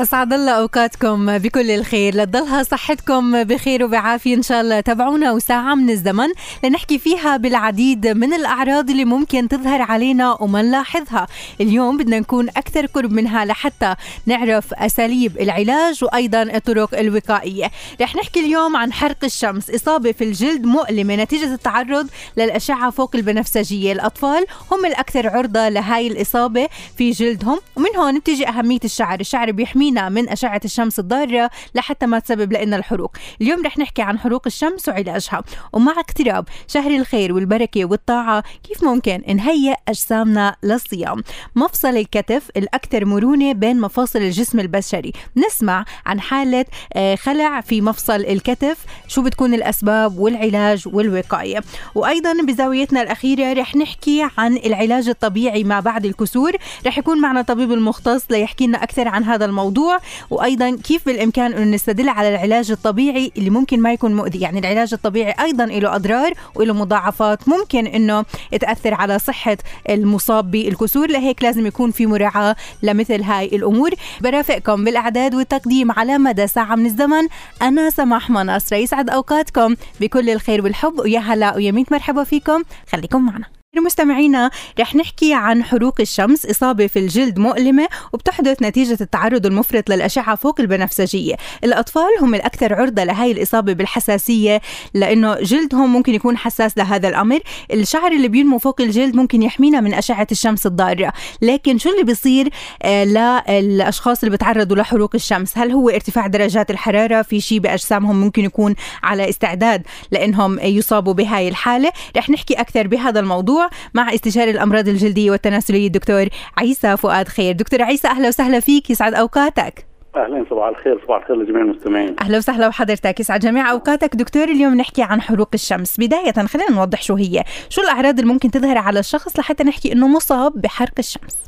أسعد الله أوقاتكم بكل الخير. لتضلها صحتكم بخير وبعافية إن شاء الله. تابعونا وساعة من الزمن لنحكي فيها بالعديد من الأعراض اللي ممكن تظهر علينا وما نلاحظها. اليوم بدنا نكون أكثر قرب منها لحتى نعرف أساليب العلاج وأيضا الطرق الوقائية. رح نحكي اليوم عن حرق الشمس. إصابة في الجلد مؤلمة نتيجة التعرض للأشعة فوق البنفسجية. الأطفال هم الأكثر عرضة لهاي الإصابة في جلدهم. ومن هون بتيجي أهمية الشعر. الشعر بيحمي تحمينا من أشعة الشمس الضارة لحتى ما تسبب لنا الحروق. اليوم رح نحكي عن حروق الشمس وعلاجها. ومع اقتراب شهر الخير والبركة والطاعة كيف ممكن نهيئ أجسامنا للصيام؟ مفصل الكتف الأكثر مرونة بين مفاصل الجسم البشري. نسمع عن حالة آه، خلع في مفصل الكتف شو بتكون الأسباب والعلاج والوقاية. وأيضا بزاويتنا الأخيرة رح نحكي عن العلاج الطبيعي ما بعد الكسور. رح يكون معنا طبيب المختص ليحكي لنا أكثر عن هذا الموضوع. الموضوع وأيضا كيف بالإمكان انه نستدل على العلاج الطبيعي اللي ممكن ما يكون مؤذي. يعني العلاج الطبيعي أيضا له أضرار وله مضاعفات. ممكن أنه تأثر على صحة المصاب بالكسور. لهيك لازم يكون في مراعاة لمثل هاي الأمور. برافقكم بالأعداد والتقديم على مدى ساعة من الزمن. أنا سماح مناصر. يسعد أوقاتكم بكل الخير والحب. ويا هلا ويا ميت مرحبا فيكم. خليكم معنا. مستمعينا رح نحكي عن حروق الشمس إصابة في الجلد مؤلمة وبتحدث نتيجة التعرض المفرط للأشعة فوق البنفسجية. الأطفال هم الأكثر عرضة لهي الإصابة بالحساسية لأنه جلدهم ممكن يكون حساس لهذا الأمر. الشعر اللي بينمو فوق الجلد ممكن يحمينا من أشعة الشمس الضارة. لكن شو اللي بيصير آه للأشخاص اللي بتعرضوا لحروق الشمس؟ هل هو ارتفاع درجات الحرارة؟ في شيء بأجسامهم ممكن يكون على استعداد لأنهم يصابوا بهاي الحالة؟ رح نحكي أكثر بهذا الموضوع. مع استشاري الأمراض الجلدية والتناسلية الدكتور عيسى فؤاد خير. دكتور عيسى أهلا وسهلا فيك. يسعد أوقاتك. أهلا صباح الخير صباح الخير لجميع المستمعين. أهلا وسهلا وحضرتك يسعد جميع أوقاتك. دكتور اليوم نحكي عن حروق الشمس. بداية خلينا نوضح شو هي. شو الأعراض اللي ممكن تظهر على الشخص لحتى نحكي إنه مصاب بحرق الشمس؟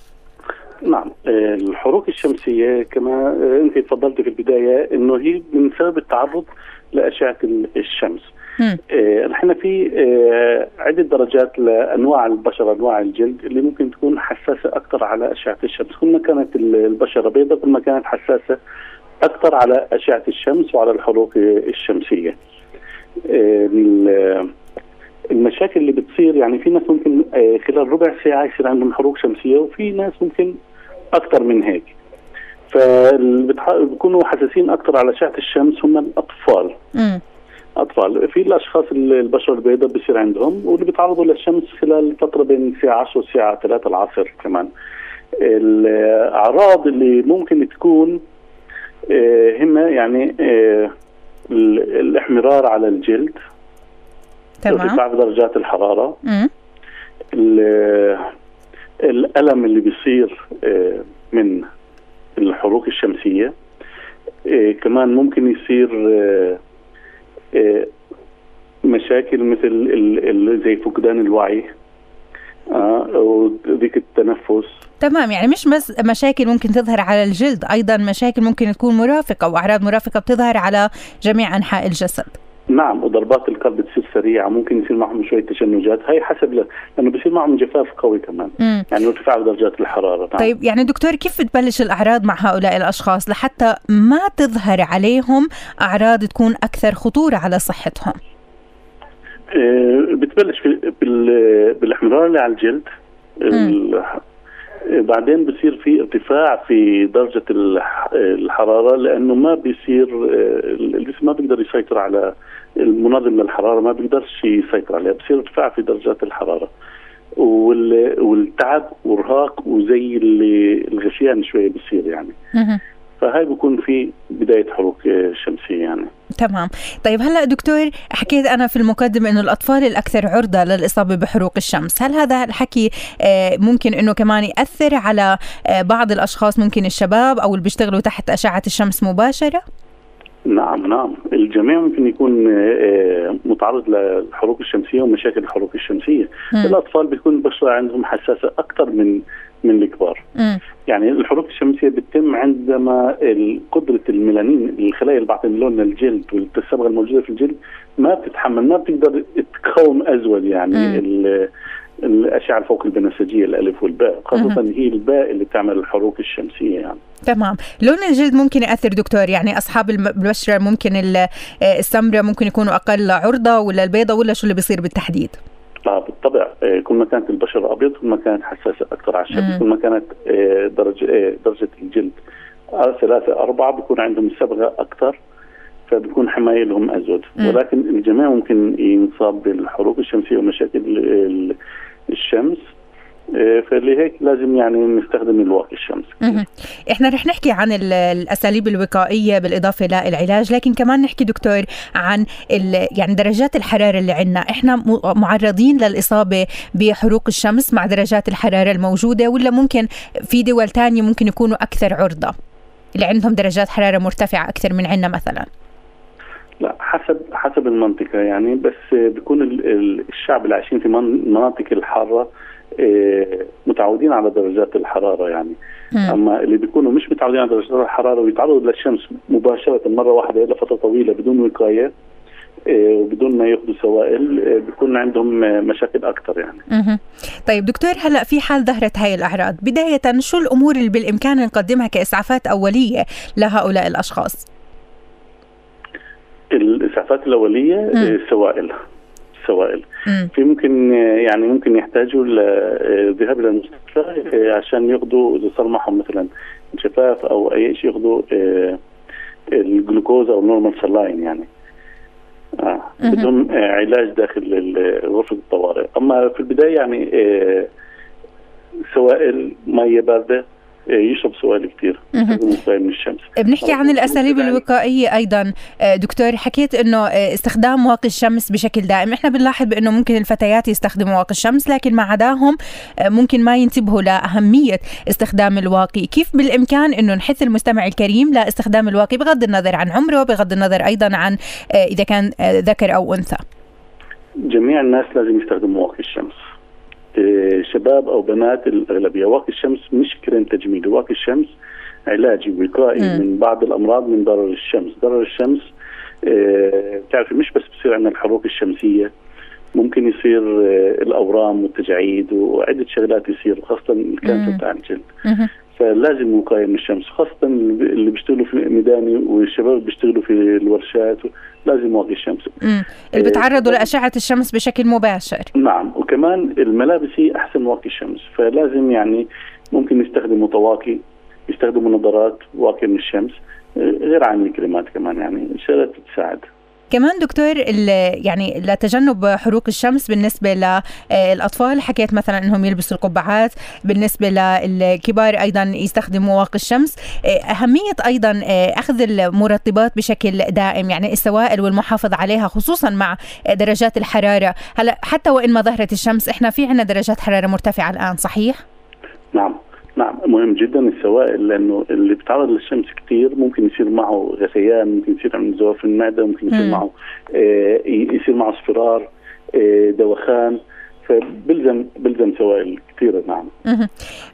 نعم الحروق الشمسيه كما أنت تفضلتي في البداية إنه هي من سبب التعرض لأشعة الشمس. نحن في آه، عدة درجات لأنواع البشرة أنواع الجلد اللي ممكن تكون حساسة أكثر على أشعة الشمس. كل ما كانت البشرة بيضاء كل ما كانت حساسة أكثر على أشعة الشمس وعلى الحروق الشمسية. المشاكل اللي بتصير يعني في ناس ممكن خلال ربع ساعة يصير عندهم حروق شمسية وفي ناس ممكن أكثر من هيك. فبيكونوا حساسين أكثر على أشعة الشمس هم الأطفال. أطفال. في الأشخاص البشرة البيضاء بصير عندهم واللي بيتعرضوا للشمس خلال فتره بين الساعة 10 والساعة 3 العصر كمان. الأعراض اللي ممكن تكون آه، هم يعني آه، الإحمرار على الجلد تمام. ارتفاع درجات الحرارة الألم اللي بيصير آه، من الحروق الشمسية كمان ممكن يصير مشاكل مثل زي فقدان الوعي آه وضيق التنفس. تمام يعني مش بس مشاكل ممكن تظهر على الجلد أيضا مشاكل ممكن تكون مرافقة وأعراض مرافقة بتظهر على جميع أنحاء الجسد. نعم وضربات القلب تصير سريعة ممكن يصير معهم شوية تشنجات. هاي حسب لأنه بصير معهم جفاف قوي كمان. مم. يعني ارتفاع درجات الحرارة نعم. طيب يعني دكتور كيف بتبلش الأعراض مع هؤلاء الأشخاص لحتى ما تظهر عليهم أعراض تكون أكثر خطورة على صحتهم؟ أه بتبلش بالأحمرار اللي على الجلد. بعدين بصير في ارتفاع في درجة الحرارة لأنه ما بيصير آه، الجسم ما بيقدر يسيطر على المنظم للحرارة ما بيقدرش يسيطر عليها بصير ارتفاع في درجات الحرارة. والتعب وارهاق وزي الغشيان شوية بصير يعني. فهاي بكون في بداية حروق شمسية يعني. تمام. طيب هلأ دكتور حكيت أنا في المقدمة إنه الأطفال الأكثر عرضة للإصابة بحروق الشمس. هل هذا الحكي آه، ممكن إنه كمان يأثر على آه، بعض الأشخاص ممكن الشباب أو اللي بيشتغلوا تحت أشعة الشمس مباشرة؟ نعم نعم. الجميع ممكن يكون آه، متعرض للحروق الشمسية ومشاكل الحروق الشمسية. م. الأطفال بيكون البشره عندهم حساسة أكثر من من الكبار. م. يعني الحروق الشمسية بتتم عندما قدرة الميلانين الخلايا اللي بعطي لون الجلد والصبغه الموجودة في الجلد ما بتتحمل ما بتقدر تقاوم ازول يعني الأشعة الفوق البنفسجية الألف والباء خاصة هي الباء اللي بتعمل الحروق الشمسية يعني. تمام. لون الجلد ممكن يأثر دكتور؟ يعني أصحاب البشرة ممكن السمراء ممكن يكونوا أقل عرضة ولا البيضة ولا شو اللي بيصير بالتحديد؟ آه بالطبع. آه، كل ما كانت البشرة أبيض كل ما كانت حساسة أكثر على الشمس كل ما كانت آه، درجة آه، درجة الجلد. ثلاثة أربعة بيكون عندهم صبغة أكثر فبيكون حماية لهم أزود ولكن الجميع ممكن ينصاب بالحروق الشمسية ومشاكل الشمس. إيه، فلهيك لازم يعني نستخدم الواقي الشمس. إحنا رح نحكي عن الأساليب الوقائية بالإضافة للعلاج لكن كمان نحكي دكتور عن يعني درجات الحرارة اللي عندنا. إحنا معرضين للإصابة بحروق الشمس مع درجات الحرارة الموجودة ولا ممكن في دول تانية ممكن يكونوا أكثر عرضة؟ اللي عندهم درجات حرارة مرتفعة أكثر من عندنا مثلا. لا حسب حسب المنطقة يعني بس بيكون الشعب اللي عايشين في المناطق الحارة آه، متعودين على درجات الحرارة يعني م. أما اللي بيكونوا مش متعودين على درجات الحرارة ويتعرضوا للشمس مباشرة مرة واحدة لفترة طويلة بدون وقاية آه، وبدون ما يأخذوا سوائل آه، بيكون عندهم مشاكل أكثر يعني. مه. طيب دكتور هلا في حال ظهرت هاي الأعراض، بداية شو الأمور اللي بالإمكان نقدمها كإسعافات أولية لهؤلاء الأشخاص؟ الإسعافات الأولية السوائل. السوائل في ممكن يعني ممكن يحتاجوا الذهاب إلى المستشفى عشان ياخذوا اذا صار معهم مثلا انشفاف أو أي شيء ياخذوا آه، الجلوكوز أو normal saline يعني. آه بدون علاج داخل غرفة الطوارئ. أما في البداية يعني آه، سوائل مية باردة يشرب سوائل كثير من الشمس. بنحكي عن الأساليب الوقائية أيضا. آه، دكتور حكيت إنه آه، استخدام واقي الشمس بشكل دائم. إحنا بنلاحظ بإنه ممكن الفتيات يستخدموا واقي الشمس لكن ما عداهم آه، ممكن ما ينتبهوا لأهمية استخدام الواقي. كيف بالإمكان إنه نحث المستمع الكريم لاستخدام الواقي بغض النظر عن عمره بغض النظر أيضا عن إذا كان ذكر أو أنثى؟ جميع الناس لازم يستخدموا واقي الشمس. شباب أو بنات الأغلبية. واقي الشمس مش كريم تجميلي واقي الشمس علاجي وقائي من بعض الأمراض من ضرر الشمس. ضرر الشمس آه، بتعرفي مش بس بصير عندنا الحروق الشمسية ممكن يصير آه، الأورام والتجاعيد وعدة شغلات يصير خاصة الكانسر تاع الجلد. فلازم وقايه من الشمس خاصة اللي بيشتغلوا في ميداني والشباب اللي بيشتغلوا في الورشات لازم واقي الشمس. امم اللي بتعرضوا آه لأشعة الشمس بشكل مباشر. نعم وكمان الملابس هي أحسن واقي الشمس فلازم يعني ممكن يستخدموا طواقي يستخدموا نظارات واقيه من الشمس آه، غير عن الكريمات كمان يعني شغلات تساعد. كمان دكتور يعني لتجنب حروق الشمس بالنسبة للاطفال حكيت مثلا إنهم يلبسوا القبعات. بالنسبة للكبار أيضا يستخدموا واقي الشمس. أهمية أيضا أخذ المرطبات بشكل دائم يعني السوائل والمحافظه عليها خصوصا مع درجات الحرارة. هلأ حتى وإن ما ظهرت الشمس إحنا في عندنا درجات حرارة مرتفعة الآن صحيح؟ نعم. نعم مهم جدا السوائل لأنه اللي بيتعرض للشمس كثير ممكن يصير معه غثيان ممكن يصير عنده زواف في المعدة ممكن يصير معه آه يصير معه اصفرار آه دوخان. فبلزم بلزم سوائل كثيره نعم.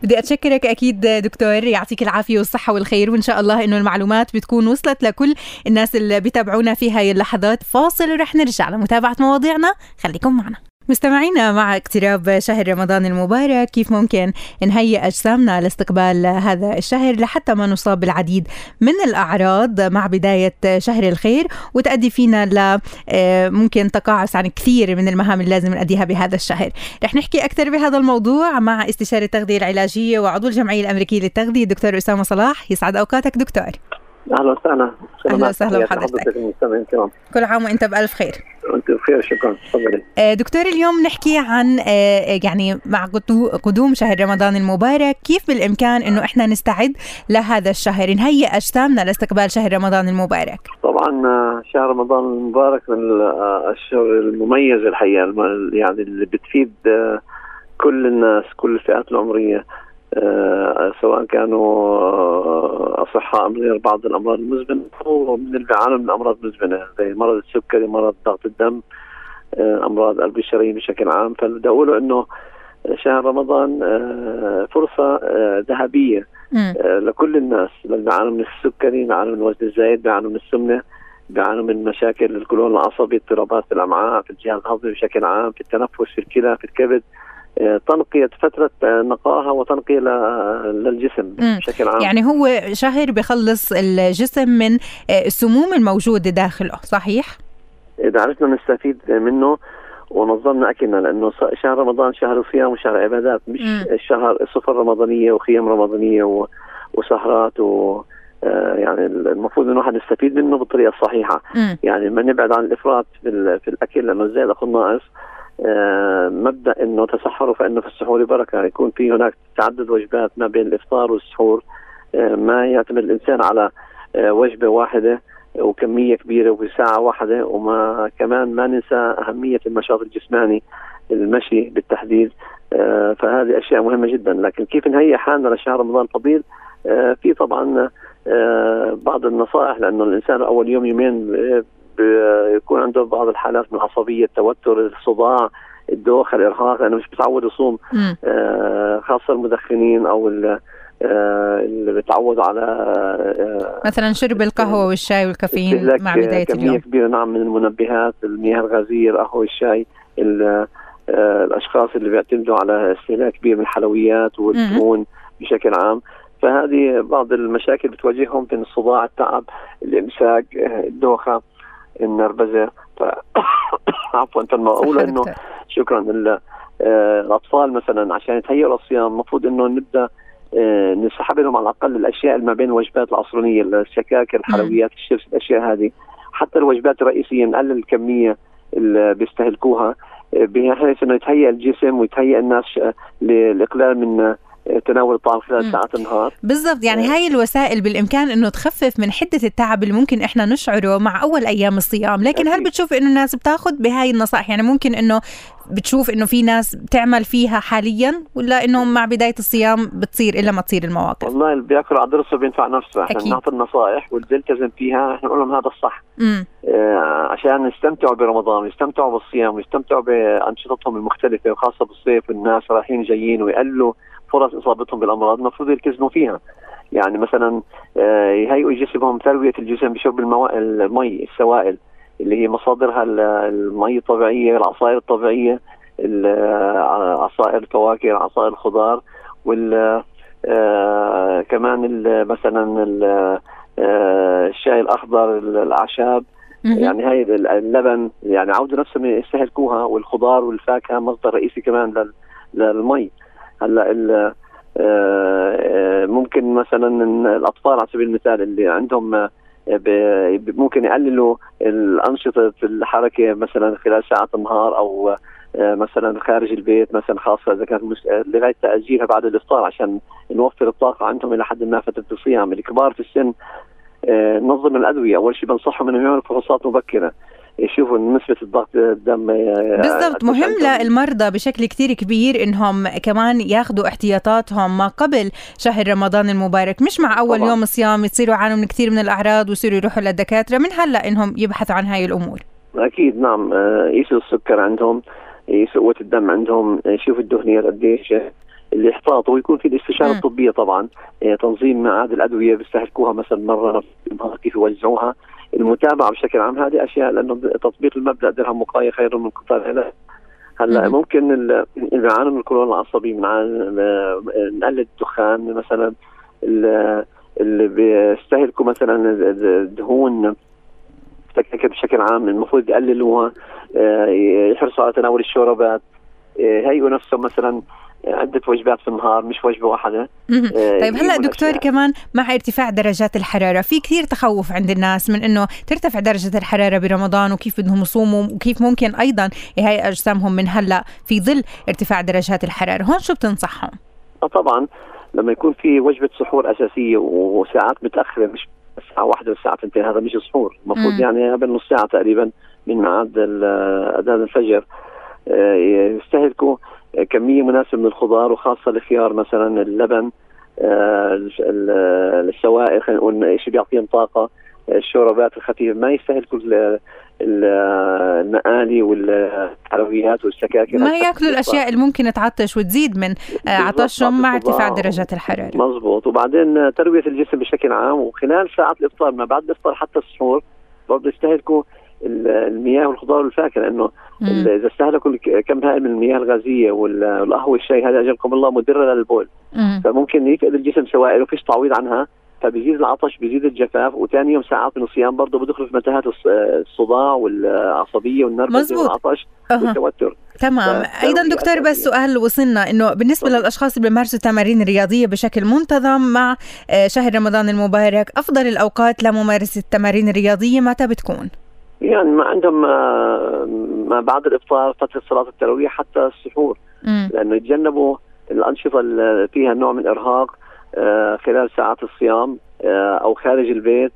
بدي أتشكرك أكيد دكتور يعطيك العافية والصحة والخير وإن شاء الله إنه المعلومات بتكون وصلت لكل الناس اللي بيتابعونا في هاي اللحظات. فاصل ورح نرجع لمتابعة مواضيعنا خليكم معنا. مستمعينا مع اقتراب شهر رمضان المبارك كيف ممكن نهيئ أجسامنا لاستقبال هذا الشهر لحتى ما نصاب بالعديد من الأعراض مع بداية شهر الخير؟ وتؤدي فينا ل آه، ممكن تقاعس عن كثير من المهام اللي لازم نأديها بهذا الشهر. رح نحكي أكثر بهذا الموضوع مع استشاري التغذية العلاجية وعضو الجمعية الأمريكية للتغذية الدكتور أسامة صلاح. يسعد أوقاتك دكتور. أهلا وسهلا. أهلا وسهلا بحضرتك. كل عام وإنت بألف خير. وأنت بخير. شكرا. تفضلي. آه، دكتور اليوم نحكي عن آه، يعني مع قدوم شهر رمضان المبارك كيف بالإمكان إنه إحنا نستعد لهذا الشهر؟ نهيئ أجسامنا لاستقبال شهر رمضان المبارك. طبعا آه، شهر رمضان المبارك من الاشهر المميزه الحقيقة يعني اللي بتفيد كل الناس كل الفئات العمرية. سواء كانوا آه، اصحاء من غير بعض الأمراض المزمنة أو من اللي بيعانوا من امراض مزمنه زي مرض السكري مرض ضغط الدم آه، أمراض قلب الشرايين بشكل عام. فبدي أقوله إنه شهر رمضان فرصة ذهبية لكل الناس اللي بيعانوا من السكري بيعانوا من الوزن الزايد بيعانوا من السمنة بيعانوا من مشاكل القولون العصبي اضطرابات في الأمعاء في الجهاز الهضمي بشكل عام في التنفس في الكلى في الكبد. تنقية فترة نقاها وتنقية للجسم بشكل عام يعني هو شهر بخلص الجسم من السموم الموجودة داخله صحيح؟ إذا عرفنا نستفيد منه ونظمنا أكلنا لأنه شهر رمضان شهر صيام وشهر عبادات مش م. الشهر سفر رمضانية وخيام رمضانية وسهرات و آه، يعني المفروض إنه الواحد يستفيد منه بالطريقة الصحيحة م. يعني ما نبعد عن الإفراط في, في الأكل لأنه الزيادة اخذ ناقص آه، مبدأ إنه تسحروا فإنه في السحور بركة يكون في هناك تعدد وجبات ما بين الإفطار والسحور. آه، ما يعتمد الإنسان على آه، وجبة واحدة وكمية كبيرة وفي ساعة واحدة وما كمان ما ننسى أهمية النشاط الجسماني المشي بالتحديد. فهذه أشياء مهمة جدا. لكن كيف نهيئ حالنا لشهر رمضان الفضيل في طبعا بعض النصائح لأنه الإنسان أول يوم يومين بيكون عنده بعض الحالات من العصبيه التوتر الصداع الدوخة الإرهاق لأنه مش متعود يصوم آه خاصة المدخنين أو آه، اللي بتعودوا على آه مثلا شرب القهوة والشاي والكافيين مع بداية كمية اليوم. كبيرة نعم من المنبهات المياه الغازية القهوة والشاي آه الأشخاص اللي بيعتمدوا على استهلاك كبير من الحلويات والدهون بشكل عام. فهذه بعض المشاكل بتواجههم من الصداع التعب الإمساك الدوخة. النربزه ف... عفوا فالمقولة إنه شكرا آه، الأطفال مثلا عشان يتهيئوا للصيام المفروض إنه نبدأ آه، نسحب لهم على الأقل الأشياء اللي ما بين الوجبات العصرانيه الشكاكر الحلويات الشيبس الأشياء هذه. حتى الوجبات الرئيسية نقلل الكمية اللي بيستهلكوها آه، بحيث إنه يتهيئ الجسم ويتهيئ الناس للاقلال من تناول الطعام خلال ساعات النهار. بالضبط. يعني هاي الوسائل بالإمكان إنه تخفف من حدة التعب اللي ممكن إحنا نشعره مع أول أيام الصيام. لكن هل بتشوف إنه الناس بتاخذ بهاي النصائح؟ يعني ممكن إنه بتشوف إنه في ناس بتعمل فيها حاليا ولا إنه مع بداية الصيام بتصير إلا ما تصير المواقف؟ والله اللي بيأكل على ضرسه بينفع نفسه. إحنا بنعطي النصائح واللي بيلتزم فيها. إحنا نقول لهم هذا الصح. آه عشان يستمتعوا برمضان ويستمتعوا بالصيام ويستمتعوا بأنشطتهم المختلفة وخاصة بالصيف والناس رايحين جايين ويقلوا. فرص إصابتهم بالأمراض المفروض يلتزموا فيها. يعني مثلا آه، يهيئوا جسمهم ترويه الجسم بشرب. المي السوائل اللي هي مصادرها المي الطبيعية العصائر الطبيعية عصائر الفواكه عصائر الخضار وال آه كمان مثلا آه الشاي الأخضر الأعشاب. يعني هاي اللبن يعني عودوا نفسهم يستهلكوها والخضار والفاكهة مصدر رئيسي كمان للمي. هلا آه، ممكن مثلا الأطفال على سبيل المثال اللي عندهم آه، ممكن يقللوا الأنشطة الحركة مثلا خلال ساعات النهار أو آه، مثلا خارج البيت مثلا خاصة إذا كانت لغاية تأجيلها بعد الإفطار عشان نوفر الطاقة عندهم إلى حد ما فترة الصيام. الكبار في السن نظم الأدوية. أول شيء بنصحهم إنهم يعملوا فحوصات مبكرة. يشوفوا نسبة الضغط الدم بالضبط مهم للمرضى بشكل كتير كبير إنهم كمان ياخذوا احتياطاتهم ما قبل شهر رمضان المبارك مش مع أول طبعا. يوم صيام يصيروا يعانوا من كثير من الأعراض ويصيروا يروحوا للدكاترة من هلأ إنهم يبحثوا عن هاي الأمور. أكيد نعم. آه، يقيسوا السكر عندهم يقيسوا قوة الدم عندهم يشوفوا الدهنيه قديش الاحتاط ويكون في الاستشارة الطبية طبعا. آه، تنظيم ميعاد الأدوية بيستهلكوها مثلا مرة كيف يوزعوها. المتابعة بشكل عام هذه أشياء لأنه تطبيق المبدأ درهم وقاية خير من قطار علاج هلأ ممكن اللي بيعانوا من القولون العصبي من نقلل الدخان مثلا اللي بيستهلكوا مثلا الدهون بشكل عام المفروض يقللوها آه، يحرصوا على تناول الشوربات آه، هيئوا نفسهم مثلا عدة وجبات في النهار مش وجبة واحدة. آه طيب هلا دكتور كمان مع ارتفاع درجات الحرارة في كثير تخوف عند الناس من إنه ترتفع درجة الحرارة برمضان وكيف بدهم يصوموا وكيف ممكن أيضا يهيئ أجسامهم من هلأ في ظل ارتفاع درجات الحرارة هون شو بتنصحهم؟ آه طبعا لما يكون في وجبة سحور أساسية وساعات متأخرة مش الساعة واحدة والساعة 2 هذا مش سحور. المفروض يعني قبل نص ساعة تقريبا من ميعاد أذان الفجر يستهلكوا كمية مناسبة من الخضار وخاصة الخيار مثلا اللبن السوائل خلينا نقول شيء بيعطيهم طاقة الشوربات الخفيفة. ما يستهلكوا المقالي والحلويات والسكاكر ما يأكلوا الأشياء اللي ممكن تعطش وتزيد من عطشهم مع ارتفاع درجات الحرارة. مزبوط. وبعدين تروية الجسم بشكل عام وخلال ساعات الإفطار ما بعد الإفطار حتى السحور برضه يستهلكوا المياه والخضار والفاكهة لأنه إذا استهلكوا كم هائل من المياه الغازية والقهوة والشاي هذه اجلكم الله مدره للبول. مم. فممكن يفقد الجسم سوائل وفيش تعويض عنها فبيزيد العطش بيزيد الجفاف وثاني يوم ساعات من الصيام برضه بدخل في متاهات الصداع والعصبية والنرفزة والعطش أه. والتوتر. تمام. أيضا دكتور بس سؤال وصلنا إنه بالنسبة طبعا. للأشخاص اللي بيمارسوا التمارين الرياضيه بشكل منتظم مع آه، شهر رمضان المبارك أفضل الأوقات لممارسة التمارين الرياضيه متى بتكون؟ يعني ما عندهم آه، ما بعد الإفطار فترة صلاة التراويح حتى السحور. لأنه يتجنبوا الأنشطة اللي فيها نوع من الارهاق آه، خلال ساعات الصيام آه، أو خارج البيت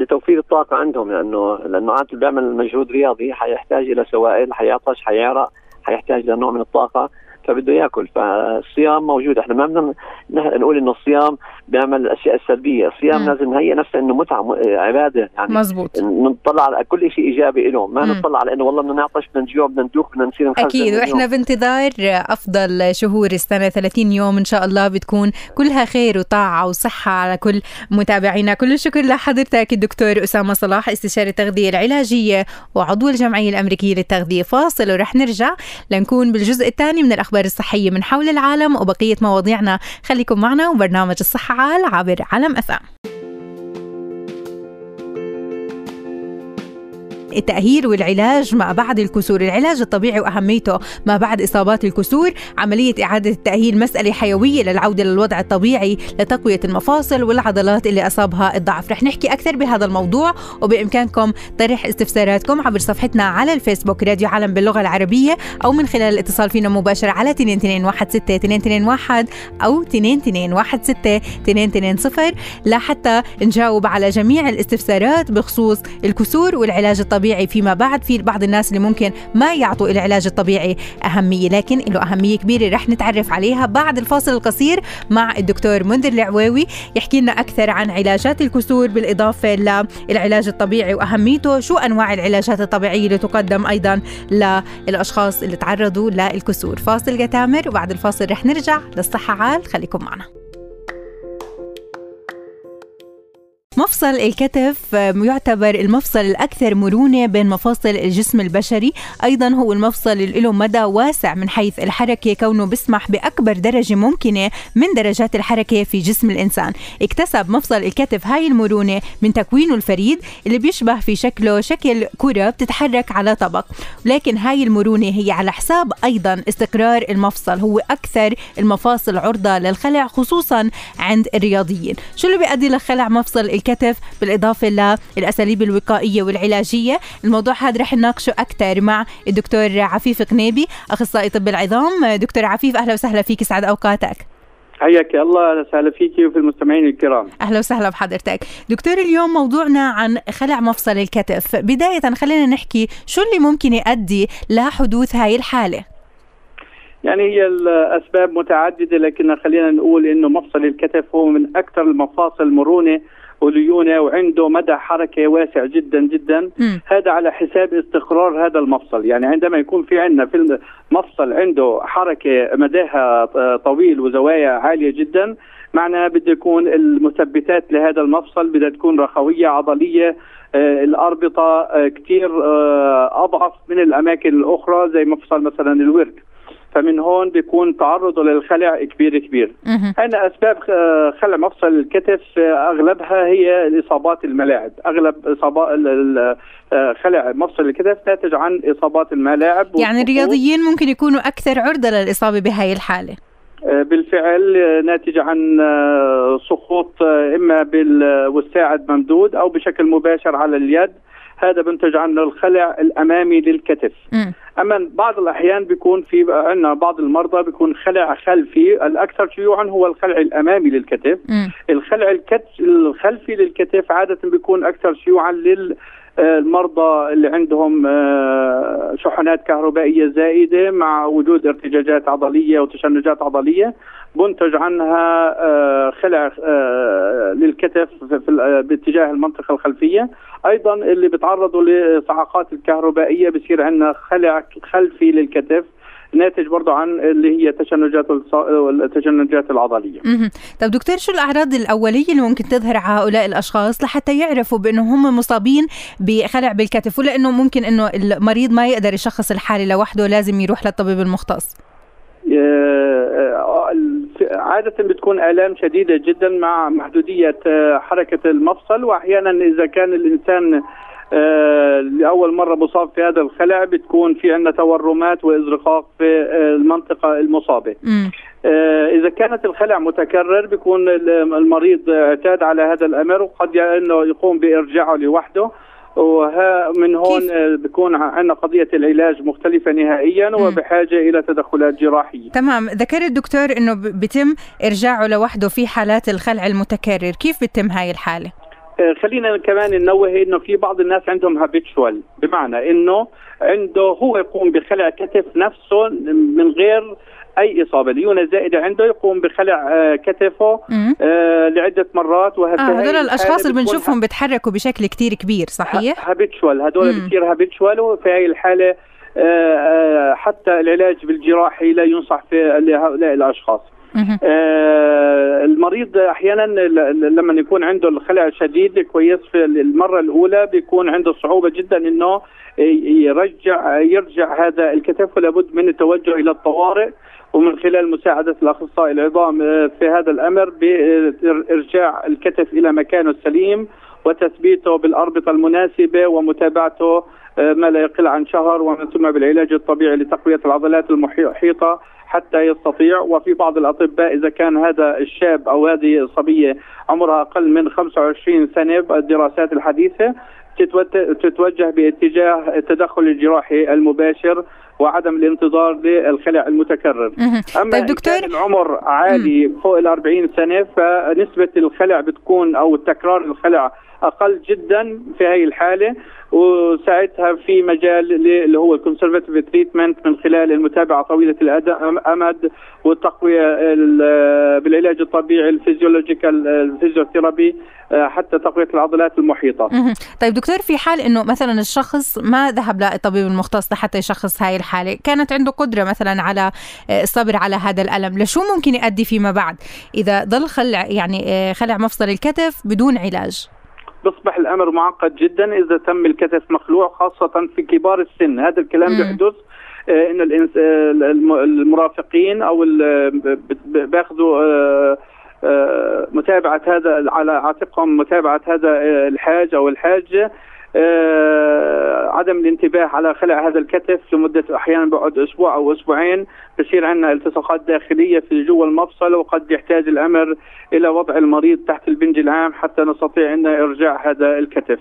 لتوفير الطاقة عندهم. لأنه لأنه عادة بيعمل مجهود رياضي حيحتاج إلى سوائل حيعطش حيعرق حيحتاج لنوع من الطاقة. فبده ياكل فالصيام موجود. إحنا ما بدنا نقول إنه الصيام بيعمل الأشياء السلبية. الصيام م. لازم نهيئ نفسه إنه متعة عبادة يعني مزبوط نطلع على كل شيء إيجابي له ما م. نطلع على إنه والله بدنا نعطش بدنا نجوع بدنا ندوخ بدنا نصير أكيد. وإحنا بانتظار أفضل شهور السنة. 30 يوم إن شاء الله بتكون كلها خير وطاعة وصحة على كل متابعينا. كل الشكر لحضرتك الدكتور أسامة صلاح استشاري التغذية العلاجية وعضو الجمعية الأمريكية للتغذية. فاصل ورح نرجع لنكون بالجزء الثاني من الأخبار الصحية من حول العالم وبقية مواضيعنا. خليكم معنا وبرنامج الصحة عال عبر علم اف التأهيل والعلاج ما بعد الكسور. العلاج الطبيعي وأهميته ما بعد إصابات الكسور. عملية إعادة التأهيل مسألة حيوية للعودة للوضع الطبيعي لتقوية المفاصل والعضلات اللي أصابها الضعف. رح نحكي أكثر بهذا الموضوع وبإمكانكم طرح استفساراتكم عبر صفحتنا على الفيسبوك راديو عالم باللغة العربية أو من خلال الاتصال فينا مباشرة على 2216 أو 2216 لحتى نجاوب على جميع الاستفسارات بخصوص الكسور والعلاج الطبيعي الطبيعي فيما بعد. في بعض الناس اللي ممكن ما يعطوا العلاج الطبيعي أهمية لكن له أهمية كبيرة رح نتعرف عليها بعد الفاصل القصير مع الدكتور منذر العويوي يحكي لنا أكثر عن علاجات الكسور بالإضافة للعلاج الطبيعي وأهميته شو أنواع العلاجات الطبيعية اللي تقدم أيضا للأشخاص اللي تعرضوا للكسور. فاصل جتامر وبعد الفاصل رح نرجع للصحة عال. خليكم معنا. مفصل الكتف يعتبر المفصل الأكثر مرونة بين مفاصل الجسم البشري. أيضا هو المفصل اللي له مدى واسع من حيث الحركة كونه بيسمح بأكبر درجة ممكنة من درجات الحركة في جسم الإنسان. اكتسب مفصل الكتف هاي المرونة من تكوينه الفريد اللي بيشبه في شكله شكل كرة بتتحرك على طبق. لكن هاي المرونة هي على حساب أيضا استقرار المفصل. هو أكثر المفاصل عرضة للخلع خصوصا عند الرياضيين. شو اللي بيؤدي لخلع مفصل الكتف؟ الكتف بالإضافة للأساليب الوقائية والعلاجية. الموضوع هذا رح نناقشه أكثر مع الدكتور عفيف قنيبي أخصائي طب العظام. دكتور عفيف أهلا وسهلا فيك سعد أوقاتك. حياك الله أهلا وسهلا فيكي وفي المستمعين الكرام. أهلا وسهلا بحضرتك. دكتور اليوم موضوعنا عن خلع مفصل الكتف. بداية خلينا نحكي شو اللي ممكن يؤدي لحدوث هاي الحالة؟ يعني هي الأسباب متعددة لكن خلينا نقول إنه مفصل الكتف هو من أكثر المفاصل مرونه وليونة وعنده مدى حركة واسع جدا جدا. م. هذا على حساب استقرار هذا المفصل. يعني عندما يكون في عندنا في المفصل عنده حركة مداها طويل وزوايا عالية جدا معنى بده يكون المثبتات لهذا المفصل بدها تكون رخوية عضلية آه الأربطة آه كثير آه أضعف من الأماكن الأخرى زي مفصل مثلا الورك فمن هون بيكون تعرضه للخلع كبير كبير. هنا أسباب خلع مفصل الكتف أغلبها هي الاصابات الملاعب. أغلب اصابات خلع مفصل الكتف ناتج عن إصابات الملاعب يعني الرياضيين ممكن يكونوا أكثر عرضة للإصابة بهي الحالة. بالفعل ناتج عن سقوط إما بالوساعد ممدود أو بشكل مباشر على اليد هذا بنتج عنه الخلع الأمامي للكتف م. أما بعض الأحيان بيكون في عندنا بعض المرضى بيكون خلع خلفي الأكثر شيوعا هو الخلع الأمامي للكتف م. الخلع الكتف الخلفي للكتف عادة بيكون أكثر شيوعا لل المرضى اللي عندهم شحنات كهربائية زائدة مع وجود ارتجاجات عضلية وتشنجات عضلية منتج عنها خلع للكتف باتجاه المنطقة الخلفية. أيضا اللي بيتعرضوا لصعقات الكهربائية بصير عندنا خلع خلفي للكتف. ناتج برضه عن اللي هي تشنجات التشنجات العضلية. طب دكتور شو الأعراض الأولية اللي ممكن تظهر على هؤلاء الأشخاص لحتى يعرفوا بانه هم مصابين بخلع بالكتف ولا انه ممكن أنه المريض ما يقدر يشخص الحالة لوحده لازم يروح للطبيب المختص؟ عادة بتكون آلام شديدة جدا مع محدودية حركة المفصل وأحيانا إذا كان الإنسان آه لأول مرة مصاب في هذا الخلع بتكون في عندنا تورمات وإزرقاق في آه المنطقة المصابة. آه إذا كانت الخلع متكرر بيكون المريض اعتاد على هذا الأمر وقد إنه يقوم بإرجاعه لوحده. وها من هون بيكون عندنا قضية العلاج مختلفة نهائيا وبحاجة إلى تدخلات جراحية. تمام. ذكر الدكتور أنه بيتم إرجاعه لوحده في حالات الخلع المتكرر. كيف بيتم هاي الحالة؟ خلينا كمان ننوه إنه في بعض الناس عندهم هابيتشوال بمعنى إنه عنده هو يقوم بخلع كتف نفسه من غير أي إصابة. ليونة زائدة عنده يقوم بخلع كتفه آه لعدة مرات وهكذا. آه هذول الأشخاص اللي بنشوفهم بيتحركوا بشكل كتير كبير صحيح؟ هابيتشوال هذول بتصير هابيتشوال وفي هاي الحالة آه حتى العلاج الجراحي لا ينصح في لهؤلاء الأشخاص. آه المريض أحيانا لما يكون عنده الخلع شديد كويس في المرة الأولى بيكون عنده صعوبة جدا إنه يرجع يرجع هذا الكتف ولابد من التوجه إلى الطوارئ. ومن خلال مساعدة الأخصائي العظام في هذا الأمر بإرجاع الكتف إلى مكانه السليم. وتثبيته بالأربطة المناسبة ومتابعته ما لا يقل عن شهر ومن ثم بالعلاج الطبيعي لتقوية العضلات المحيطة حتى يستطيع. وفي بعض الأطباء إذا كان هذا الشاب أو هذه الصبية عمرها أقل من 25 سنة بالدراسات الحديثة تتوجه باتجاه التدخل الجراحي المباشر وعدم الانتظار للخلع المتكرر. أما طيب دكتور؟ كان العمر عالي فوق ال 40 سنة فنسبة الخلع بتكون أو تكرار الخلع أقل جدا في هذه الحالة وساعتها في مجال اللي هو ال conservative treatment من خلال المتابعة طويلة الامد والتقوية بالعلاج الطبيعي ال physiological ال physiotherapy حتى تقوية العضلات المحيطة. طيب دكتور في حال إنه مثلا الشخص ما ذهب للطبيب المختص حتى يشخص هاي الحالة، كانت عنده قدرة مثلا على الصبر على هذا الألم، لشو ممكن يؤدي فيما بعد إذا ضل خلع يعني خلع مفصل الكتف بدون علاج؟ بيصبح الأمر معقد جدا إذا تم الكتف مخلوع خاصة في كبار السن. هذا الكلام بيحدث إن المرافقين أو بياخذوا متابعة هذا على عاتقهم متابعة هذا الحاج أو الحاجة. آه عدم الانتباه على خلع هذا الكتف لمدة أحيانا بعد أسبوع أو أسبوعين. بصير عندنا التصاقات داخلية في جوا المفصل وقد يحتاج الأمر إلى وضع المريض تحت البنج العام حتى نستطيع أن إرجاع هذا الكتف.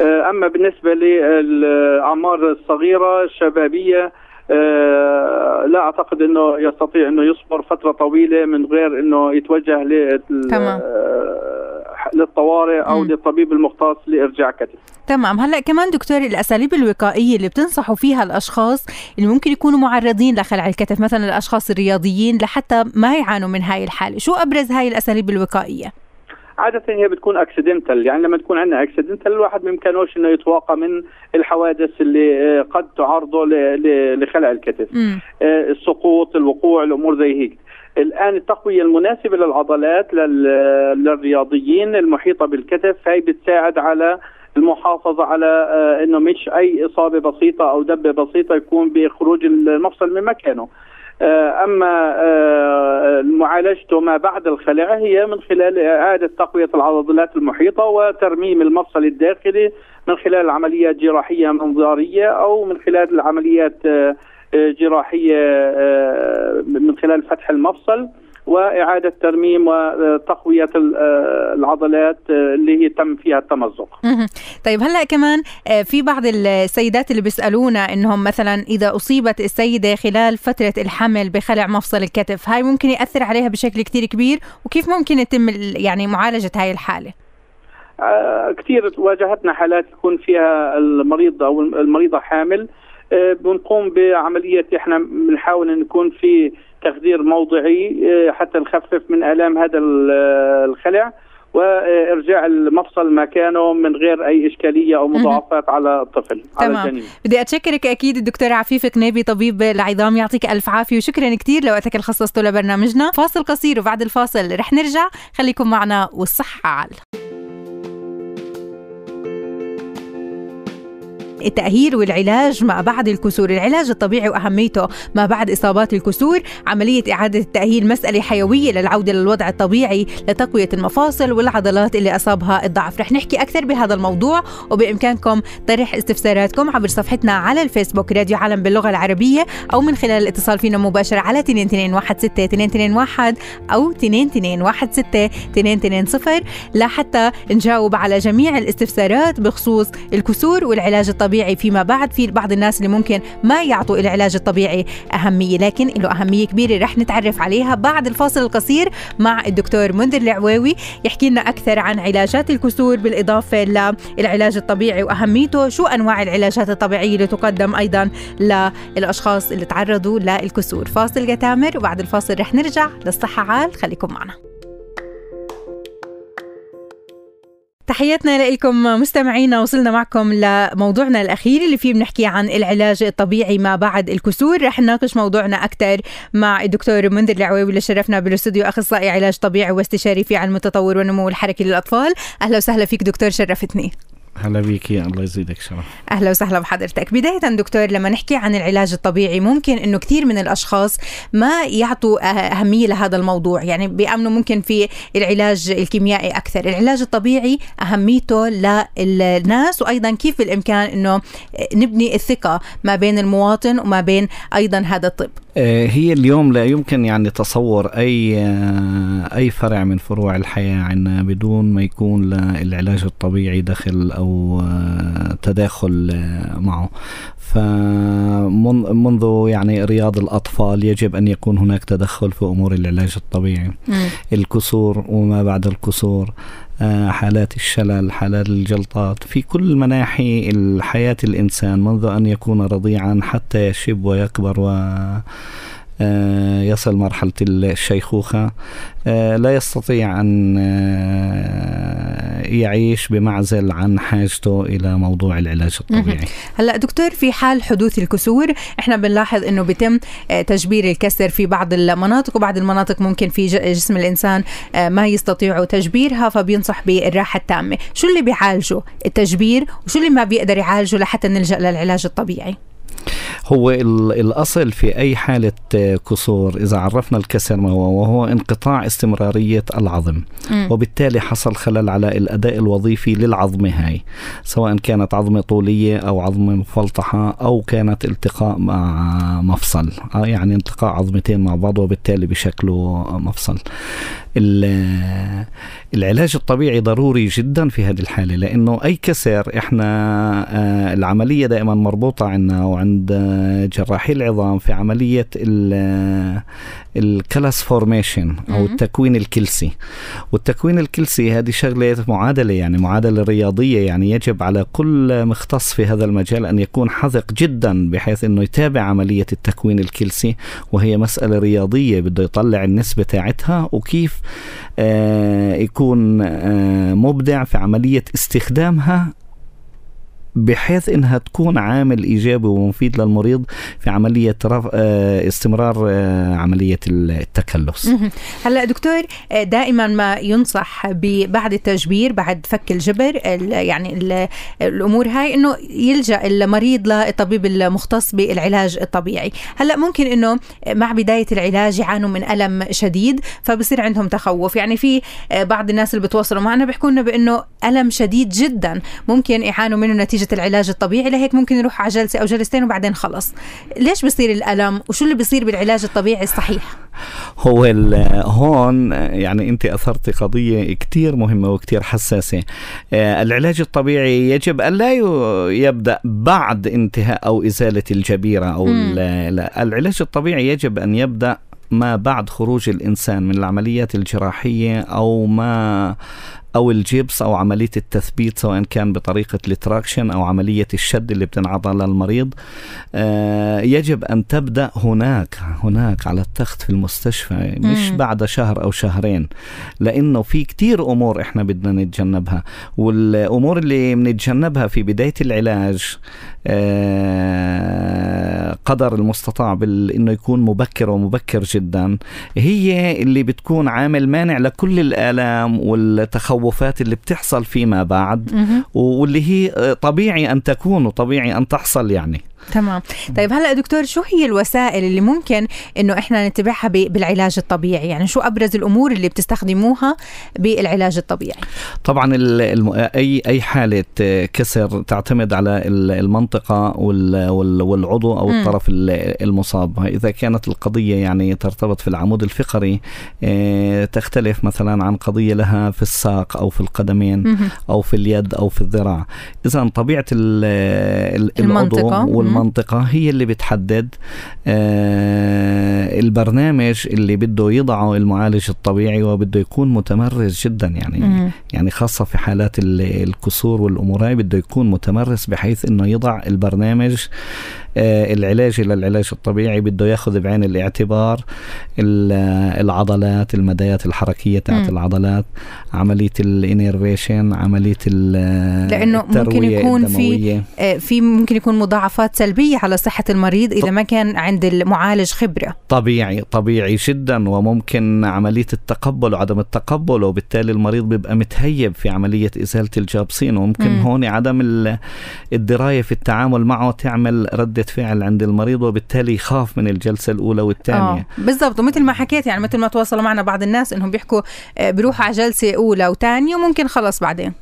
آه أما بالنسبة للأعمار الصغيرة الشبابية آه لا أعتقد إنه يستطيع إنه يصبر فترة طويلة من غير إنه يتوجه لل تمام. للطوارئ أو م. للطبيب المختص لإرجاع كتف. تمام. هلأ كمان دكتور الأساليب الوقائية اللي بتنصحوا فيها الأشخاص اللي ممكن يكونوا معرضين لخلع الكتف مثلا الأشخاص الرياضيين لحتى ما يعانوا من هاي الحالة شو أبرز هاي الأساليب الوقائية؟ عادة هي بتكون accidental يعني لما تكون عندنا accidental الواحد ما يمكنوش إنه يتواقى من الحوادث اللي قد تعرضه لخلع الكتف. السقوط الوقوع الأمور زي هيك. الآن التقوية المناسبة للعضلات للرياضيين المحيطة بالكتف هي بتساعد على المحافظة على إنه مش أي إصابة بسيطة أو دبة بسيطة يكون بخروج المفصل من مكانه. أما معالجته ما بعد الخلع هي من خلال إعادة تقوية العضلات المحيطة وترميم المفصل الداخلي من خلال عمليات جراحية منظارية أو من خلال العمليات جراحية من خلال فتح المفصل وإعادة ترميم وتقوية العضلات اللي هي تم فيها التمزق. طيب هلا كمان في بعض السيدات اللي بيسألونا إنهم مثلا إذا أصيبت السيدة خلال فترة الحمل بخلع مفصل الكتف، هاي ممكن يأثر عليها بشكل كتير كبير وكيف ممكن يتم يعني معالجة هاي الحالة؟ كثير واجهتنا حالات يكون فيها المريض أو المريضة حامل بنقوم بعملية إحنا بنحاول إن يكون في تخدير موضعي حتى نخفف من آلام هذا الخلع وإرجاع المفصل مكانه من غير أي إشكالية أو مضاعفات على الطفل تمام. على الجنين بدي أتشكرك أكيد الدكتور عفيف كنيبي طبيب العظام يعطيك ألف عافية وشكرا كثير لوقتك اللي خصصته لبرنامجنا. فاصل قصير وبعد الفاصل رح نرجع خليكم معنا والصحة عال. التأهيل والعلاج ما بعد الكسور. العلاج الطبيعي وأهميته ما بعد إصابات الكسور. عملية إعادة التأهيل مسألة حيوية للعودة للوضع الطبيعي لتقوية المفاصل والعضلات اللي أصابها الضعف. رح نحكي أكثر بهذا الموضوع وبإمكانكم طرح استفساراتكم عبر صفحتنا على الفيسبوك راديو عالم باللغة العربية أو من خلال الاتصال فينا مباشرة على 2216 أو 2216 لحتى نجاوب على جميع الاستفسارات بخصوص الكسور والعلاج الطبيعي. الطبيعي فيما بعد. في بعض الناس اللي ممكن ما يعطوا العلاج الطبيعي أهمية لكن له أهمية كبيرة رح نتعرف عليها بعد الفاصل القصير مع الدكتور منذر العواوي يحكي لنا أكثر عن علاجات الكسور بالإضافة للعلاج الطبيعي وأهميته شو أنواع العلاجات الطبيعية اللي تقدم أيضا للأشخاص اللي تعرضوا للكسور. فاصل قتامر وبعد الفاصل رح نرجع للصحة عال. خليكم معنا. تحياتنا لكم مستمعينا وصلنا معكم لموضوعنا الأخير اللي فيه بنحكي عن العلاج الطبيعي ما بعد الكسور. رح نناقش موضوعنا أكثر مع الدكتور منذر العويوي اللي شرفنا بالاستوديو أخصائي علاج طبيعي واستشاري في علم التطور والنمو الحركي للأطفال. أهلا وسهلا فيك دكتور شرفتني. هلا بيكي الله يزيدك شرف. أهلا وسهلا بحضرتك. بداية دكتور لما نحكي عن العلاج الطبيعي ممكن إنه كثير من الأشخاص ما يعطوا أهمية لهذا الموضوع. يعني بيأمنوا ممكن في العلاج الكيميائي أكثر. العلاج الطبيعي أهميته للناس وأيضا كيف بالإمكان إنه نبني الثقة ما بين المواطن وما بين أيضا هذا الطب. هي اليوم لا يمكن يعني تصور أي آه، أي فرع من فروع الحياة عندنا بدون ما يكون للعلاج الطبيعي دخل أو آه، تداخل معه. فمنذ يعني رياض الأطفال يجب أن يكون هناك تدخل في أمور العلاج الطبيعي. الكسور وما بعد الكسور. حالات الشلل حالات الجلطات في كل مناحي الحياة الإنسان منذ أن يكون رضيعا حتى يشب ويكبر و آه، يصل مرحلة الشيخوخة. آه، لا يستطيع أن آه، يعيش بمعزل عن حاجته إلى موضوع العلاج الطبيعي. هلا دكتور في حال حدوث الكسور إحنا بنلاحظ إنه بيتم تجبير الكسر في بعض المناطق وبعض المناطق ممكن في جسم الإنسان ما يستطيعوا تجبيرها فبينصح بالراحة التامة. شو اللي بيعالجه؟ التجبير وشو اللي ما بيقدر يعالجه لحتى نلجأ للعلاج الطبيعي؟ هو الأصل في أي حالة كسور. إذا عرفنا الكسر ما هو وهو انقطاع استمرارية العظم. م. وبالتالي حصل خلل على الأداء الوظيفي للعظمة هاي. سواء كانت عظمة طولية أو عظمة مفلطحة أو كانت التقاء مع مفصل. آه، يعني التقاء عظمتين مع بعض وبالتالي بشكله مفصل. العلاج الطبيعي ضروري جدا في هذه الحالة لأنه أي كسر إحنا آه، العملية دائما مربوطة عندنا وعند جراحي العظام في عملية ال callus formation أو التكوين الكلسي. والتكوين الكلسي هذه شغلة معادلة يعني معادلة رياضية يعني يجب على كل مختص في هذا المجال أن يكون حذق جدا بحيث أنه يتابع عملية التكوين الكلسي وهي مسألة رياضية بده يطلع النسبة تاعتها وكيف آه يكون آه مبدع في عملية استخدامها بحيث إنها تكون عامل إيجابي ومفيد للمريض في عملية آه، استمرار آه، عملية التكلس. هلا دكتور آه، دائما ما ينصح بعد التجبير بعد فك الجبر يعني الأمور هاي إنه يلجأ المريض للطبيب المختص بالعلاج الطبيعي، هلا ممكن إنه مع بداية العلاج يعانوا من ألم شديد فبصير عندهم تخوف، يعني في بعض الناس اللي بتواصلوا معنا بيحكوا لنا بإنه ألم شديد جدا ممكن يعانوا منه نتيجة العلاج الطبيعي لهيك ممكن يروح على جلسة أو جلستين وبعدين خلص. ليش بيصير الألم؟ وشو اللي بيصير بالعلاج الطبيعي الصحيح؟ هو هون يعني أنت اثرت قضية كثير مهمة وكثير حساسة. آه، العلاج الطبيعي يجب أن لا يبدأ بعد انتهاء أو إزالة الجبيرة أو العلاج الطبيعي يجب أن يبدأ ما بعد خروج الإنسان من العمليات الجراحية أو ما أو الجبس أو عملية التثبيت سواء كان بطريقة التراكشن أو عملية الشد اللي بتنعطى للمريض. آه، يجب أن تبدأ هناك هناك على التخت في المستشفى مش بعد شهر أو شهرين لأنه في كتير أمور إحنا بدنا نتجنبها. والأمور اللي بنتجنبها في بداية العلاج آه، قدر المستطاع بانه يكون مبكر ومبكر جدا هي اللي بتكون عامل مانع لكل الآلام والتخوفات اللي بتحصل فيما بعد واللي هي طبيعي أن تكون وطبيعي أن تحصل يعني. تمام. طيب هلا دكتور شو هي الوسائل اللي ممكن إنه إحنا نتبعها بالعلاج الطبيعي؟ يعني شو أبرز الأمور اللي بتستخدموها بالعلاج الطبيعي؟ طبعا الم... اي أي حالة كسر تعتمد على المنطقة والعضو أو الطرف المصاب. إذا كانت القضية يعني ترتبط في العمود الفقري آه، تختلف مثلا عن قضية لها في الساق أو في القدمين أو في اليد أو في الذراع. اذا طبيعة العضو والمنطقة المنطقة هي اللي بتحدد آه البرنامج اللي بده يضعه المعالج الطبيعي وبده يكون متمرس جدا يعني مم. يعني خاصة في حالات الكسور والأمور هاي بده يكون متمرس بحيث إنه يضع البرنامج العلاج إلى العلاج الطبيعي بده ياخذ بعين الاعتبار العضلات المدايات الحركية تاعت العضلات عملية الإنيرفيشن عملية لأنه ممكن يكون في آه، في ممكن يكون مضاعفات سلبية على صحة المريض إذا ما كان عند المعالج خبرة. طبيعي طبيعي جدا وممكن عملية التقبل وعدم التقبل وبالتالي المريض بيبقى متهيب في عملية إزالة الجابسين وممكن مم. هون عدم الدراية في التعامل معه تعمل ردة فعل عند المريض وبالتالي يخاف من الجلسة الأولى والثانية. آه. بالضبط. ومثل ما حكيت يعني مثل ما تواصلوا معنا بعض الناس إنهم بيحكوا آه، بيروحوا على جلسة أولى وثانية وممكن خلص بعدين.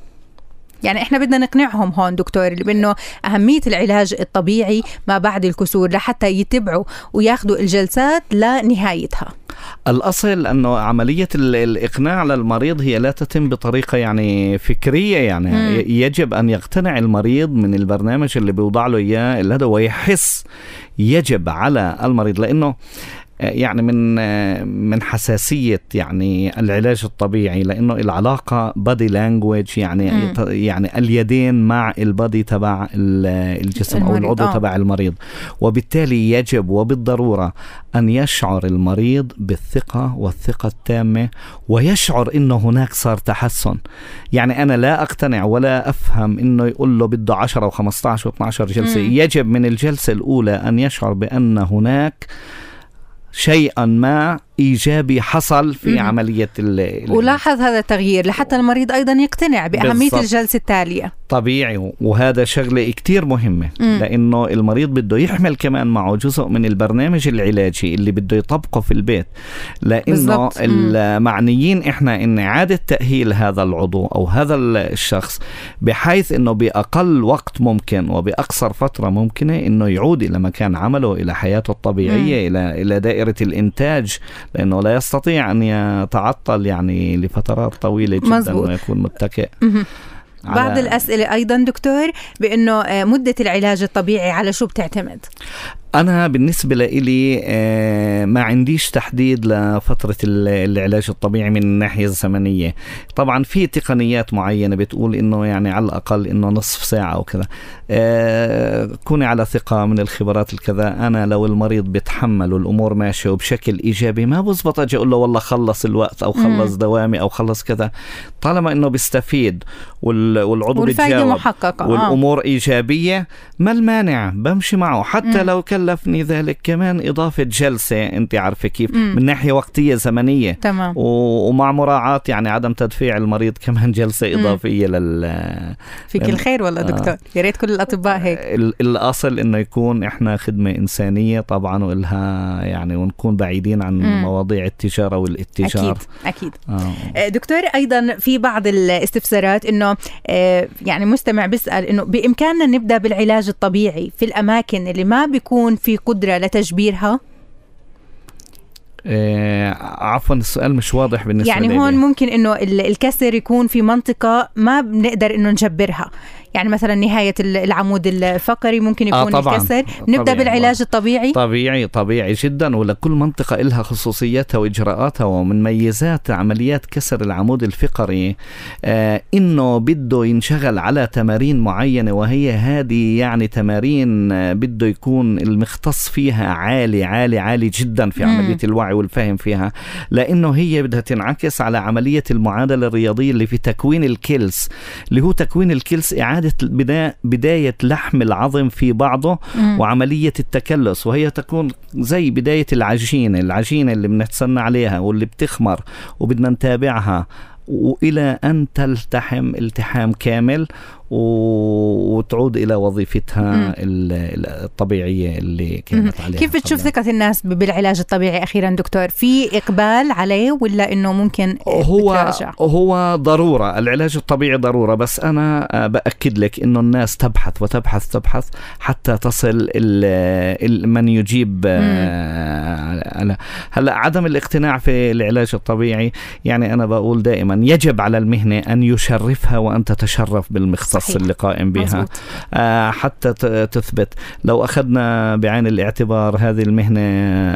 يعني إحنا بدنا نقنعهم هون دكتور بأنه أهمية العلاج الطبيعي ما بعد الكسور لحتى يتبعوا وياخذوا الجلسات لنهايتها. الأصل انه عملية الإقناع للمريض هي لا تتم بطريقة يعني فكرية يعني مم. يجب أن يقتنع المريض من البرنامج اللي بيوضع له إياه هذا ويحس يجب على المريض لأنه يعني من من حساسية يعني العلاج الطبيعي لأنه العلاقة بادي لانجويج يعني م. يعني اليدين مع البادي تبع الجسم أو العضو آه. تبع المريض وبالتالي يجب وبالضرورة أن يشعر المريض بالثقة والثقة التامة ويشعر إنه هناك صار تحسن يعني أنا لا أقتنع ولا أفهم إنه يقول له بده 10 و15 و12 جلسة م. يجب من الجلسة الأولى أن يشعر بأن هناك شيئا ما إيجابي حصل في مم. عملية ال ولاحظ هذا التغيير لحتى المريض أيضا يقتنع بأهمية بالضبط. الجلسة التالية طبيعي وهذا شغلة كتير مهمة مم. لأنه المريض بده يحمل كمان معه جزء من البرنامج العلاجي اللي بده يطبقه في البيت لأنه المعنيين إحنا إن إعادة تأهيل هذا العضو أو هذا الشخص بحيث إنه بأقل وقت ممكن وبأقصر فترة ممكنة إنه يعود إلى مكان عمله إلى حياته الطبيعية مم. إلى إلى دائرة الإنتاج لأنه لا يستطيع أن يتعطل يعني لفترات طويلة جدا مزبوط. ويكون متكئ بعض الأسئلة أيضا دكتور بأنه آه، مدة العلاج الطبيعي على شو بتعتمد؟ أنا بالنسبة لي آه، ما عنديش تحديد لفترة العلاج الطبيعي من الناحية الزمنية طبعا في تقنيات معينة بتقول إنه يعني على الأقل إنه نصف ساعة أو كذا. آه، كوني على ثقة من الخبرات الكذا أنا لو المريض بيتحمل والأمور ماشية وبشكل إيجابي ما بزبط أجي أقول له والله خلص الوقت أو خلص دوامي أو خلص كذا. طالما إنه بيستفيد والعضو بيتجاوب محققة آه. والأمور إيجابية ما المانع بمشي معه. حتى مم. لو كلفني ذلك كمان إضافة جلسة أنت عارفة كيف مم. من ناحية وقتية زمنية تمام. ومع مراعاة يعني عدم تدفيع المريض كمان جلسة إضافية لل فيك الخير والله دكتور آه. يا ريت كل الأطباء هيك الأصل إنه يكون إحنا خدمة إنسانية طبعا وإلها يعني ونكون بعيدين عن مم. مواضيع التجارة والاتجار أكيد أكيد آه. آه. دكتور أيضا في بعض الاستفسارات إنه آه يعني مستمع بيسأل إنه بإمكاننا نبدأ بالعلاج الطبيعي في الأماكن اللي ما بيكون في قدرة لتجبيرها؟ آه عفوا السؤال مش واضح بالنسبة يعني لي. هون ممكن إنه الكسر يكون في منطقة ما بنقدر إنه نجبرها. يعني مثلا نهاية العمود الفقري ممكن يكون آه طبعاً. الكسر نبدأ طبيعي. بالعلاج الطبيعي طبيعي طبيعي جدا ولكل منطقة لها خصوصياتها وإجراءاتها ومن ميزات عمليات كسر العمود الفقري آه إنه بده ينشغل على تمارين معينة وهي هذه يعني تمارين آه بده يكون المختص فيها عالي عالي عالي جدا في عملية الوعي والفهم فيها لأنه هي بدها تنعكس على عملية المعادلة الرياضية اللي في تكوين الكلس اللي هو تكوين الكلس إعادة بداية لحم العظم في بعضه مم. وعملية التكلس وهي تكون زي بداية العجينة العجينة اللي بنتسنى عليها واللي بتخمر وبدنا نتابعها وإلى أن تلتحم التحام كامل وتعود إلى وظيفتها الطبيعية اللي كانت عليها كيف بتشوف ثقة الناس بالعلاج الطبيعي أخيرا دكتور؟ في إقبال عليه ولا إنه ممكن هو بتراجع؟ هو ضرورة العلاج الطبيعي ضرورة بس أنا بأكد لك إنه الناس تبحث وتبحث تبحث حتى تصل من يجيب آه، هلأ عدم الاقتناع في العلاج الطبيعي يعني أنا بقول دائما يجب على المهنة أن يشرفها وأن تتشرف بالمختص صحيح. اللي قائم بها آه حتى تثبت. لو أخذنا بعين الاعتبار هذه المهنة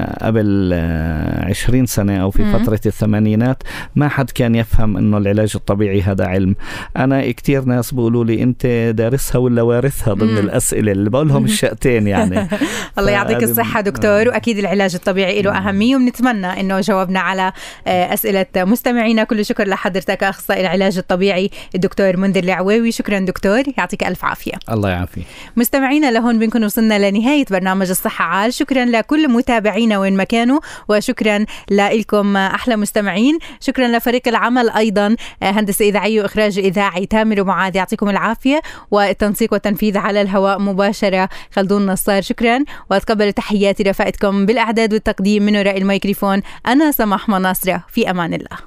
قبل آه 20 سنة أو في مم. فترة الثمانينات ما حد كان يفهم أنه العلاج الطبيعي هذا علم. أنا كتير ناس بيقولوا لي أنت دارسها ولا وارثها ضمن مم. الأسئلة؟ اللي بقول لهم الشقتين يعني. الله يعطيك الصحة دكتور وأكيد العلاج الطبيعي له أهمية وبنتمنى أنه جاوبنا على آه، أسئلة مستمعينا. كل شكر لحضرتك أخصائي العلاج الطبيعي الدكتور منذر العويوي. شكرا دكتور يعطيك ألف عافية. الله يعافيك. مستمعينا لهون بنكون وصلنا لنهاية برنامج الصحة عال. شكرا لكل متابعينا وين ما كانوا وشكرا لكم أحلى مستمعين. شكرا لفريق العمل أيضا. هندسة إذاعية وإخراج إذاعي تامر ومعاذ يعطيكم العافية. والتنسيق والتنفيذ على الهواء مباشرة خلدون نصار شكرا. وأتقبل تحياتي رفقتكم بالإعداد والتقديم من وراء الميكروفون. أنا سماح مناصرة في أمان الله.